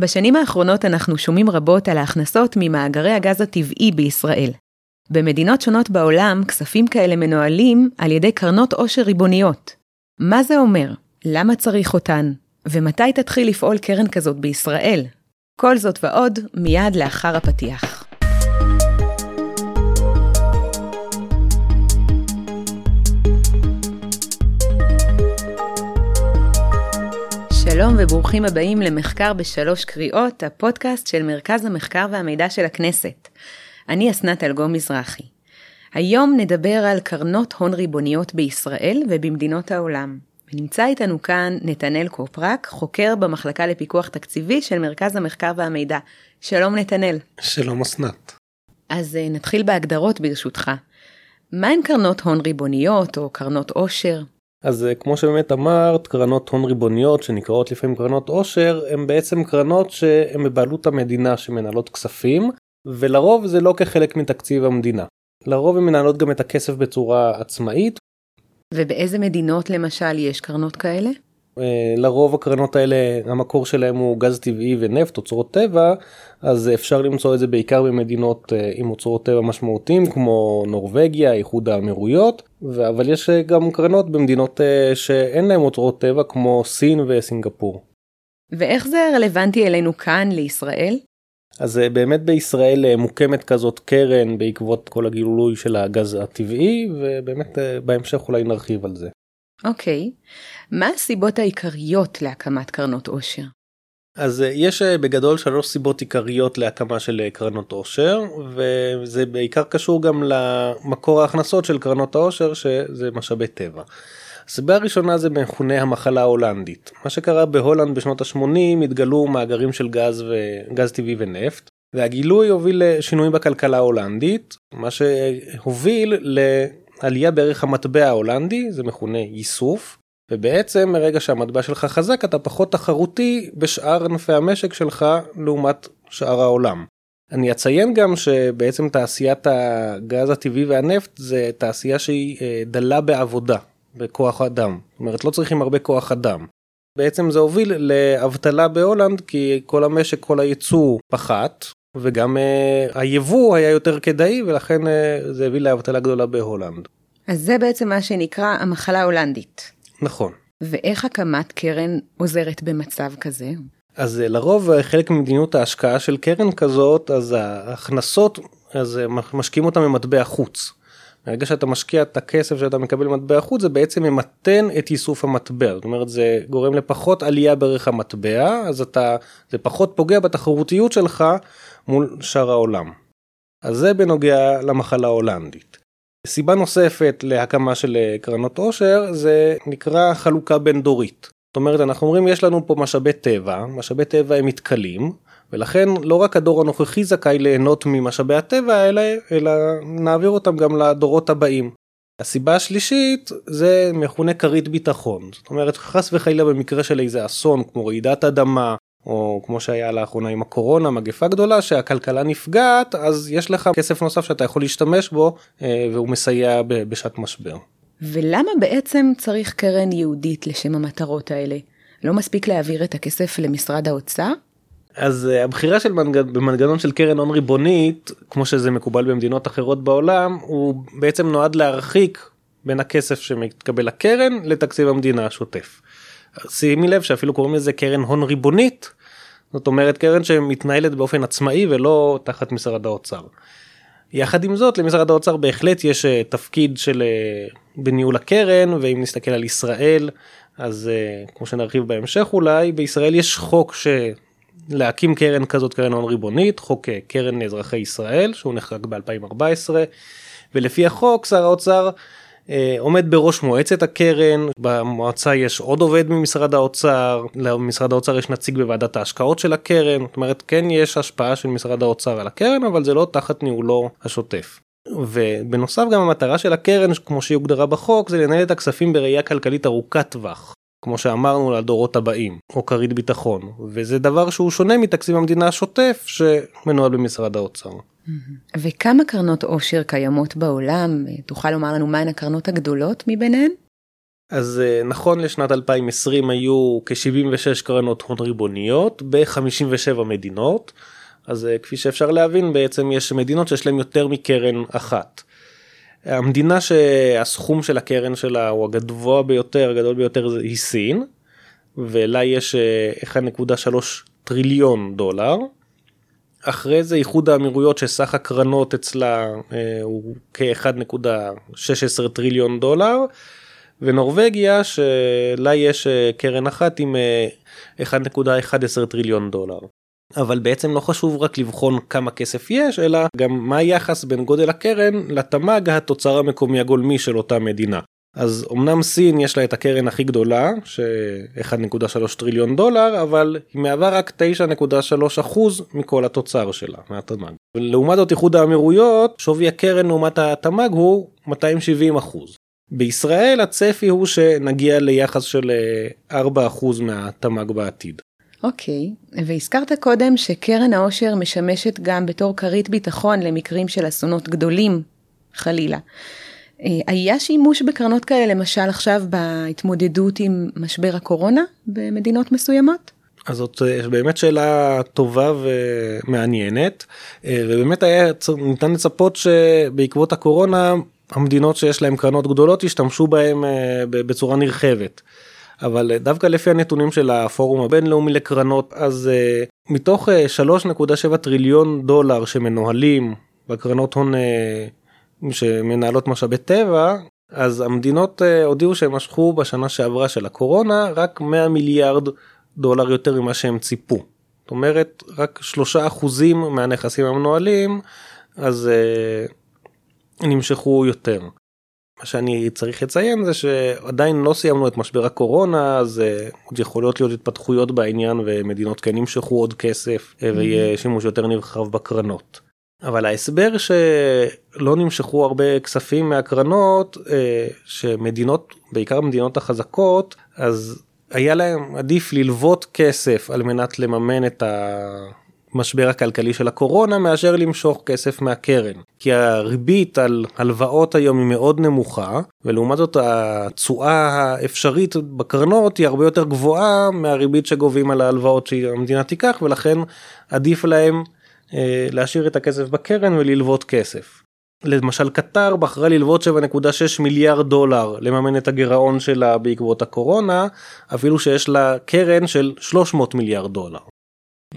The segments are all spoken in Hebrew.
בשנים האחרונות אנחנו שומעים רבות על ההכנסות ממאגרי הגז הטבעי בישראל. במדינות שונות בעולם, כספים כאלה מנוהלים על ידי קרנות עושר ריבוניות. מה זה אומר? למה צריך אותן? ומתי תתחיל לפעול קרן כזאת בישראל? כל זאת ועוד, מיד לאחר הפתיח. שלום וברוכים הבאים למחקר בשלוש קריאות, הפודקאסט של מרכז המחקר והמידע של הכנסת. אני אסנת אלגום מזרחי. היום נדבר על קרנות הון ריבוניות בישראל ובמדינות העולם. ונמצא איתנו כאן נתנאל קופרק, חוקר במחלקה לפיקוח תקציבי של מרכז המחקר והמידע. שלום נתנאל. שלום אסנת. אז אה, נתחיל בהגדרות ברשותך. מהן קרנות הון ריבוניות או קרנות עושר? אז אה, כמו שבאמת אמרת קרנות הון ריבוניות שנקראות לפעמים קרנות עושר הן בעצם קרנות שהן בבעלות המדינה שמנהלות כספים ולרוב זה לא כחלק מתקציב המדינה. לרוב הן מנהלות גם את הכסף בצורה עצמאית. ובאיזה מדינות למשל יש קרנות כאלה? אה, לרוב הקרנות האלה המקור שלהם הוא גז טבעי ונפט אוצרות טבע אז אפשר למצוא את זה בעיקר במדינות אה, עם אוצרות טבע משמעותיים כמו נורבגיה איחוד האמירויות אבל יש אה, גם קרנות במדינות שאין להם אוצרות טבע כמו סין וסינגפור. ואיך זה רלוונטי אלינו כאן לישראל? אז באמת בישראל מוקמת כזאת קרן בעקבות כל הגילוי של הגז הטבעי ובאמת בהמשך אולי נרחיב על זה. אוקיי. מה הסיבות העיקריות להקמת קרנות עושר? אז אה, יש אה, בגדול שלוש סיבות עיקריות להקמה של אה, קרנות עושר וזה בעיקר קשור גם למקור ההכנסות של קרנות העושר שזה משאבי טבע. הסיבה הראשונה זה מכונה המחלה ההולנדית. מה שקרה בהולנד בשנות ה-80 התגלו מאגרים של גז וגז טבעי ונפט והגילוי הוביל לשינויים בכלכלה ההולנדית מה שהוביל לעלייה בערך המטבע ההולנדי זה מכונה ייסוף ובעצם מרגע שהמטבע שלך חזק אתה פחות תחרותי בשאר ענפי המשק שלך לעומת שאר העולם. אני אציין גם שבעצם תעשיית הגז הטבעי והנפט זה תעשייה שהיא אה, דלה בעבודה, בכוח אדם. זאת אומרת לא צריכים הרבה כוח אדם. בעצם זה הוביל לאבטלה בהולנד כי כל המשק, כל הייצוא פחת וגם אה, היבוא היה יותר כדאי ולכן אה, זה הביא לאבטלה גדולה בהולנד. אז זה בעצם מה שנקרא המחלה ההולנדית. נכון. ואיך הקמת קרן עוזרת במצב כזה? אז אה, לרוב אה, חלק ממדיניות ההשקעה של קרן כזאת אז ההכנסות אז אה, משקיעים אותם במטבע חוץ. ברגע שאתה משקיע את הכסף שאתה מקבל במטבע חוץ זה בעצם ממתן את איסוף המטבע זאת אומרת זה גורם לפחות עלייה בערך המטבע אז אתה זה פחות פוגע בתחרותיות שלך מול שאר העולם. אז זה בנוגע למחלה ההולנדית. סיבה נוספת להקמה של אה, קרנות עושר זה נקרא חלוקה בין דורית. זאת אומרת אנחנו אומרים יש לנו פה משאבי טבע, משאבי טבע הם מתכלים ולכן לא רק הדור הנוכחי זכאי ליהנות ממשאבי הטבע אלא, אלא נעביר אותם גם לדורות הבאים. הסיבה השלישית זה מכונה כרית ביטחון זאת אומרת חס וחלילה במקרה של איזה אסון כמו רעידת אדמה או כמו שהיה לאחרונה עם הקורונה מגפה גדולה שהכלכלה נפגעת אז יש לך כסף נוסף שאתה יכול להשתמש בו אה, והוא מסייע בשעת משבר. ולמה בעצם צריך קרן ייעודית לשם המטרות האלה? לא מספיק להעביר את הכסף למשרד האוצר? אז uh, הבחירה של מנג... במנגנון של קרן הון ריבונית כמו שזה מקובל במדינות אחרות בעולם הוא בעצם נועד להרחיק בין הכסף שמתקבל לקרן לתקציב המדינה השוטף. שימי לב שאפילו קוראים לזה קרן הון ריבונית זאת אומרת קרן שמתנהלת באופן עצמאי ולא תחת משרד האוצר. יחד עם זאת למשרד האוצר בהחלט יש אה, תפקיד של אה, בניהול הקרן ואם נסתכל על ישראל אז אה, כמו שנרחיב בהמשך אולי בישראל יש חוק שלהקים קרן כזאת קרן הון ריבונית חוק קרן אזרחי ישראל שהוא נחקק ב2014 ולפי החוק שר האוצר אה, עומד בראש מועצת הקרן, במועצה יש עוד עובד ממשרד האוצר, למשרד האוצר יש נציג בוועדת ההשקעות של הקרן, זאת אומרת כן יש השפעה של משרד האוצר על הקרן אבל זה לא תחת ניהולו השוטף. ובנוסף גם המטרה של הקרן כמו שהיא הוגדרה בחוק זה לנהל את הכספים בראייה כלכלית ארוכת טווח. כמו שאמרנו לדורות הבאים או כרית ביטחון וזה דבר שהוא שונה מתקציב המדינה השוטף שמנוהל במשרד האוצר. וכמה קרנות עושר קיימות בעולם? תוכל לומר לנו מהן הקרנות הגדולות מביניהן? אז נכון לשנת 2020 היו כ-76 קרנות הון ריבוניות ב-57 מדינות. אז כפי שאפשר להבין בעצם יש מדינות שיש להם יותר מקרן אחת. המדינה שהסכום של הקרן שלה הוא הגבוה ביותר הגדול ביותר היא סין ולה יש 1.3 טריליון דולר. אחרי זה איחוד האמירויות שסך הקרנות אצלה אה, הוא כ-1.16 טריליון דולר ונורבגיה שלה יש אה, קרן אחת עם 1.11 אה, טריליון דולר. אבל בעצם לא חשוב רק לבחון כמה כסף יש אלא גם מה היחס בין גודל הקרן לתמ"ג התוצר המקומי הגולמי של אותה מדינה. אז אמנם סין יש לה את הקרן הכי גדולה ש-1.3 טריליון דולר אבל היא מהווה רק 9.3 אחוז מכל התוצר שלה מהתמ"ג. לעומת זאת איחוד האמירויות שווי הקרן לעומת התמ"ג הוא 270 אחוז. בישראל הצפי הוא שנגיע ליחס של 4 אה, אחוז מהתמ"ג בעתיד. אוקיי, okay. והזכרת קודם שקרן העושר משמשת גם בתור כרית ביטחון למקרים של אסונות גדולים, חלילה. אה, היה שימוש בקרנות כאלה למשל עכשיו בהתמודדות עם משבר הקורונה במדינות מסוימות? אז זאת אה, באמת שאלה טובה ומעניינת אה, ובאמת היה ניתן לצפות שבעקבות הקורונה המדינות שיש להם קרנות גדולות ישתמשו בהם בצורה נרחבת. אבל דווקא לפי הנתונים של הפורום הבינלאומי לקרנות אז מתוך 3.7 טריליון דולר שמנוהלים בקרנות הון שמנהלות משאבי טבע אז המדינות אה, הודיעו שהם משכו בשנה שעברה של הקורונה רק 100 מיליארד דולר יותר ממה שהם ציפו. זאת אומרת רק שלושה אחוזים מהנכסים המנוהלים אז נמשכו יותר. שאני צריך לציין זה שעדיין לא סיימנו את משבר הקורונה אז uh, עוד יכולות להיות התפתחויות בעניין ומדינות כן ימשכו עוד כסף ויהיה שימוש יותר נרחב בקרנות. אבל ההסבר שלא נמשכו הרבה כספים מהקרנות אה, שמדינות בעיקר המדינות החזקות אז היה להם עדיף ללוות כסף על מנת לממן את המשבר הכלכלי של הקורונה מאשר למשוך כסף מהקרן כי הריבית על הלוואות היום היא מאוד נמוכה ולעומת זאת התשואה האפשרית בקרנות היא הרבה יותר גבוהה מהריבית שגובים על ההלוואות שהמדינה תיקח ולכן עדיף להם אה, להשאיר את הכסף בקרן וללוות כסף. למשל קטר בחרה ללוות 7.6 מיליארד דולר לממן את הגירעון שלה בעקבות הקורונה אפילו שיש לה קרן של 300 מיליארד דולר.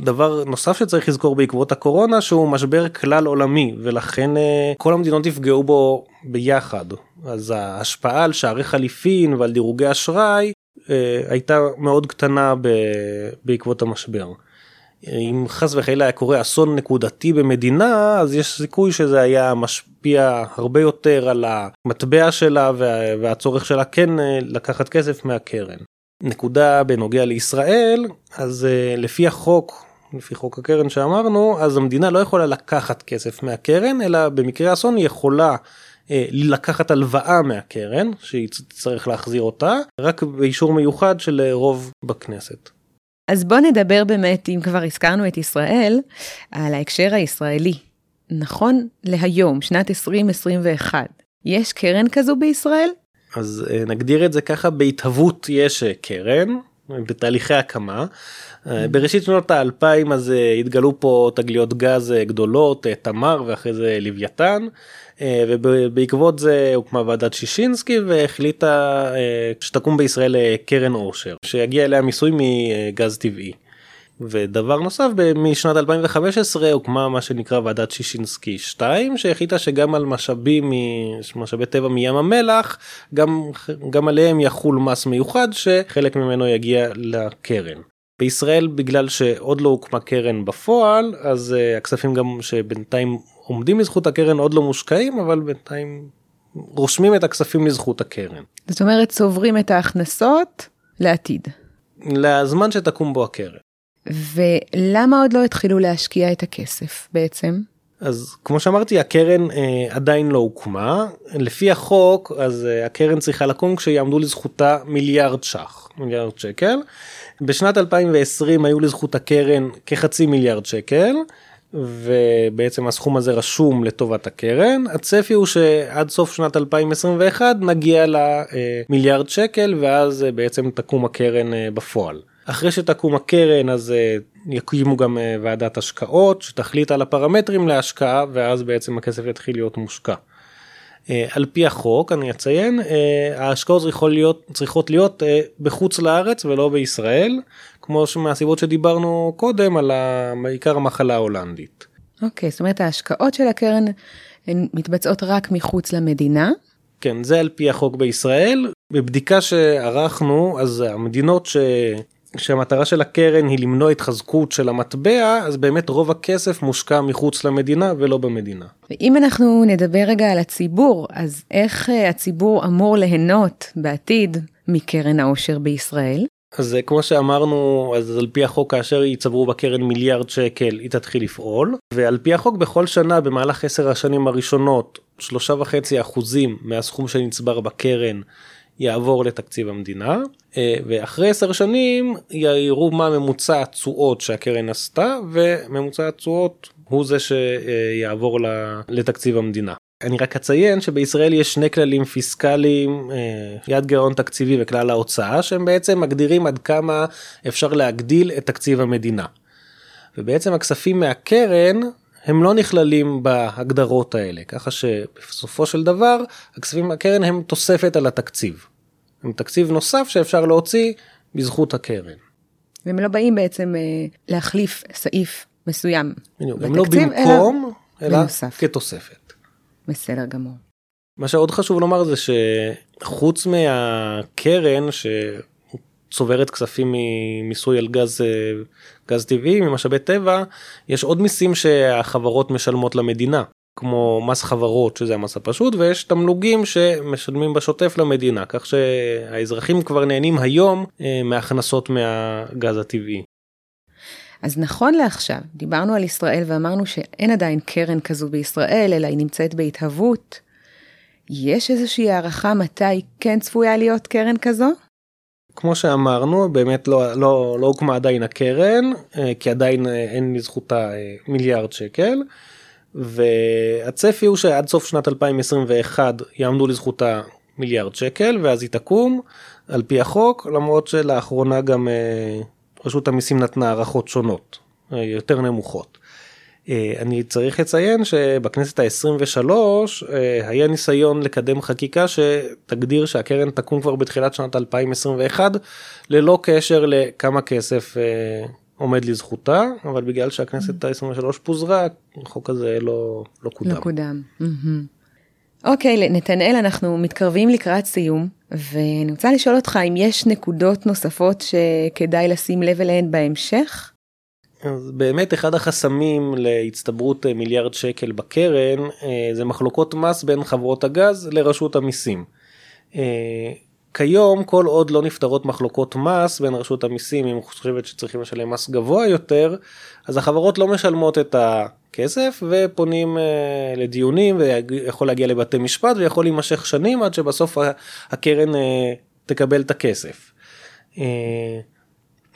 דבר נוסף שצריך לזכור בעקבות הקורונה שהוא משבר כלל עולמי ולכן אה, כל המדינות יפגעו בו ביחד אז ההשפעה על שערי חליפין ועל דירוגי אשראי אה, הייתה מאוד קטנה בעקבות המשבר. אם חס וחלילה היה קורה אסון נקודתי במדינה אז יש סיכוי שזה היה משפיע הרבה יותר על המטבע שלה והצורך שלה כן אה, לקחת כסף מהקרן. נקודה בנוגע לישראל אז אה, לפי החוק לפי חוק הקרן שאמרנו אז המדינה לא יכולה לקחת כסף מהקרן אלא במקרה אסון היא יכולה אה, לקחת הלוואה מהקרן שהיא צריך להחזיר אותה רק באישור מיוחד של רוב בכנסת. אז בוא נדבר באמת, אם כבר הזכרנו את ישראל, על ההקשר הישראלי. נכון להיום, שנת 2021, יש קרן כזו בישראל? אז אה, נגדיר את זה ככה, בהתהוות יש אה, קרן, בתהליכי הקמה. אה, בראשית שנות האלפיים אז התגלו פה תגליות גז גדולות, תמר ואחרי זה לוויתן. ובעקבות זה הוקמה ועדת שישינסקי והחליטה שתקום בישראל קרן עושר שיגיע אליה מיסוי מגז טבעי. ודבר נוסף משנת 2015 הוקמה מה שנקרא ועדת שישינסקי 2 שהחליטה שגם על משאבים משאבי טבע מים המלח גם גם עליהם יחול מס מיוחד שחלק ממנו יגיע לקרן. בישראל בגלל שעוד לא הוקמה קרן בפועל אז uh, הכספים גם שבינתיים עומדים לזכות הקרן עוד לא מושקעים אבל בינתיים רושמים את הכספים לזכות הקרן. זאת אומרת צוברים את ההכנסות לעתיד. לזמן שתקום בו הקרן. ולמה עוד לא התחילו להשקיע את הכסף בעצם? אז כמו שאמרתי הקרן אה, עדיין לא הוקמה לפי החוק אז אה, הקרן צריכה לקום כשיעמדו לזכותה מיליארד ש"ח מיליארד שקל. בשנת 2020 היו לזכות הקרן כחצי מיליארד שקל ובעצם הסכום הזה רשום לטובת הקרן. הצפי הוא שעד סוף שנת 2021 נגיע למיליארד שקל ואז בעצם תקום הקרן בפועל. אחרי שתקום הקרן אז יקימו גם ועדת השקעות שתחליט על הפרמטרים להשקעה ואז בעצם הכסף יתחיל להיות מושקע. אה, על פי החוק אני אציין אה, ההשקעות צריכות להיות צריכות להיות אה, בחוץ לארץ ולא בישראל כמו מהסיבות שדיברנו קודם על עיקר המחלה ההולנדית. אוקיי okay, זאת אומרת ההשקעות של הקרן הן מתבצעות רק מחוץ למדינה. כן זה על פי החוק בישראל בבדיקה שערכנו אז המדינות ש... שהמטרה של הקרן היא למנוע התחזקות של המטבע אז באמת רוב הכסף מושקע מחוץ למדינה ולא במדינה. ואם אנחנו נדבר רגע על הציבור אז איך אה, הציבור אמור ליהנות בעתיד מקרן העושר בישראל? אז אה, כמו שאמרנו אז על פי החוק כאשר יצברו בקרן מיליארד שקל היא תתחיל לפעול ועל פי החוק בכל שנה במהלך עשר השנים הראשונות שלושה וחצי אחוזים מהסכום שנצבר בקרן יעבור לתקציב המדינה אה, ואחרי עשר שנים יראו מה ממוצע התשואות שהקרן עשתה וממוצע התשואות הוא זה שיעבור לתקציב המדינה. אני רק אציין שבישראל יש שני כללים פיסקליים אה, יד גירעון תקציבי וכלל ההוצאה שהם בעצם מגדירים עד כמה אפשר להגדיל את תקציב המדינה. ובעצם הכספים מהקרן הם לא נכללים בהגדרות האלה ככה שבסופו של דבר הכספים מהקרן הם תוספת על התקציב. הם תקציב נוסף שאפשר להוציא בזכות הקרן. והם לא באים בעצם אה, להחליף סעיף מסוים. בדיוק, הם לא במקום אלא בנוסף. כתוספת. בסדר גמור. מה שעוד חשוב לומר זה שחוץ מהקרן שצוברת כספים ממיסוי על גז אה, גז טבעי ממשאבי טבע יש עוד מיסים שהחברות משלמות למדינה כמו מס חברות שזה המס הפשוט ויש תמלוגים שמשלמים בשוטף למדינה כך שהאזרחים כבר נהנים היום אה, מהכנסות מהגז הטבעי. אז נכון לעכשיו דיברנו על ישראל ואמרנו שאין עדיין קרן כזו בישראל אלא היא נמצאת בהתהוות. יש איזושהי הערכה מתי כן צפויה להיות קרן כזו? כמו שאמרנו באמת לא לא לא הוקמה עדיין הקרן אה, כי עדיין אה, אין לזכותה מיליארד שקל. והצפי הוא שעד סוף שנת 2021 יעמדו לזכותה מיליארד שקל ואז היא תקום על פי החוק למרות שלאחרונה גם אה, רשות המיסים נתנה הערכות שונות אה, יותר נמוכות. אה, אני צריך לציין שבכנסת ה-23 היה ניסיון לקדם חקיקה שתגדיר שהקרן תקום כבר בתחילת שנת 2021 ללא קשר לכמה כסף עומד לזכותה אבל בגלל שהכנסת ה-23 פוזרה החוק הזה לא לא קודם. לא קודם. אוקיי נתנאל אנחנו מתקרבים לקראת סיום ואני רוצה לשאול אותך אם יש נקודות נוספות שכדאי לשים לב אליהן בהמשך. אז באמת אחד החסמים להצטברות מיליארד שקל בקרן אה, זה מחלוקות מס בין חברות הגז לרשות המיסים. אה, כיום כל עוד לא נפתרות מחלוקות מס בין רשות המיסים אם חושבת שצריכים לשלם מס גבוה יותר אז החברות לא משלמות את הכסף ופונים לדיונים ויכול להגיע לבתי משפט ויכול להימשך שנים עד שבסוף הקרן תקבל את הכסף.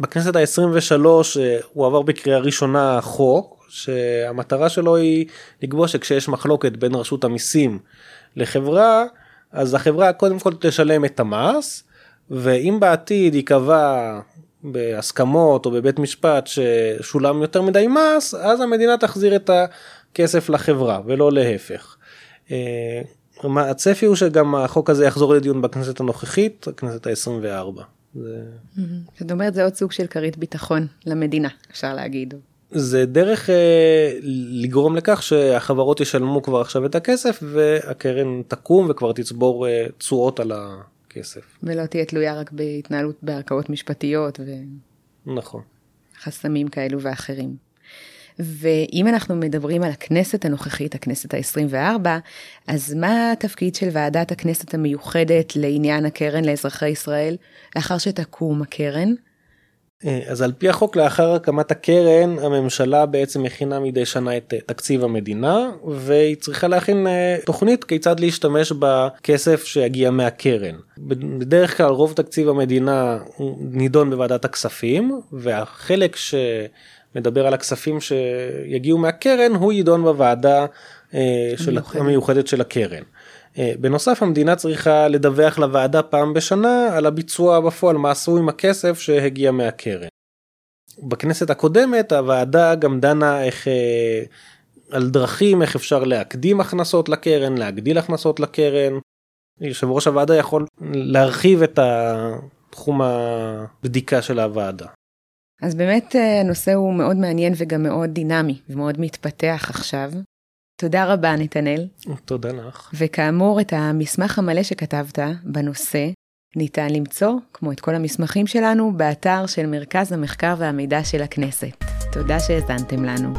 בכנסת ה-23 uh, הוא עבר בקריאה ראשונה חוק שהמטרה שלו היא לקבוע שכשיש מחלוקת בין רשות המיסים לחברה אז החברה קודם כל תשלם את המס ואם בעתיד ייקבע בהסכמות או בבית משפט ששולם יותר מדי מס אז המדינה תחזיר את הכסף לחברה ולא להפך. אה, הצפי הוא שגם החוק הזה יחזור לדיון בכנסת הנוכחית הכנסת ה-24. זאת אומרת זה עוד סוג של כרית ביטחון למדינה אפשר להגיד. זה דרך אה, לגרום לכך שהחברות ישלמו כבר עכשיו את הכסף והקרן תקום וכבר תצבור אה, תשואות על הכסף. ולא תהיה תלויה רק בהתנהלות בערכאות משפטיות ו... נכון. חסמים כאלו ואחרים. ואם אנחנו מדברים על הכנסת הנוכחית, הכנסת ה-24, אז מה התפקיד של ועדת הכנסת המיוחדת לעניין הקרן לאזרחי ישראל לאחר שתקום הקרן? אה, אז על פי החוק לאחר הקמת הקרן הממשלה בעצם מכינה מדי שנה את אה, תקציב המדינה והיא צריכה להכין אה, תוכנית כיצד להשתמש בכסף שיגיע מהקרן. בדרך כלל רוב תקציב המדינה נידון בוועדת הכספים והחלק ש... מדבר על הכספים שיגיעו מהקרן הוא יידון בוועדה של המיוחדת. של הקרן. בנוסף המדינה צריכה לדווח לוועדה פעם בשנה על הביצוע בפועל מה עשו עם הכסף שהגיע מהקרן. בכנסת הקודמת הוועדה גם דנה איך על דרכים איך אפשר להקדים הכנסות לקרן להגדיל הכנסות לקרן. יושב ראש הוועדה יכול להרחיב את תחום הבדיקה של הוועדה. אז באמת הנושא הוא מאוד מעניין וגם מאוד דינמי ומאוד מתפתח עכשיו. תודה רבה נתנאל. תודה לך. וכאמור את המסמך המלא שכתבת בנושא ניתן למצוא, כמו את כל המסמכים שלנו, באתר של מרכז המחקר והמידע של הכנסת. תודה שהאזנתם לנו.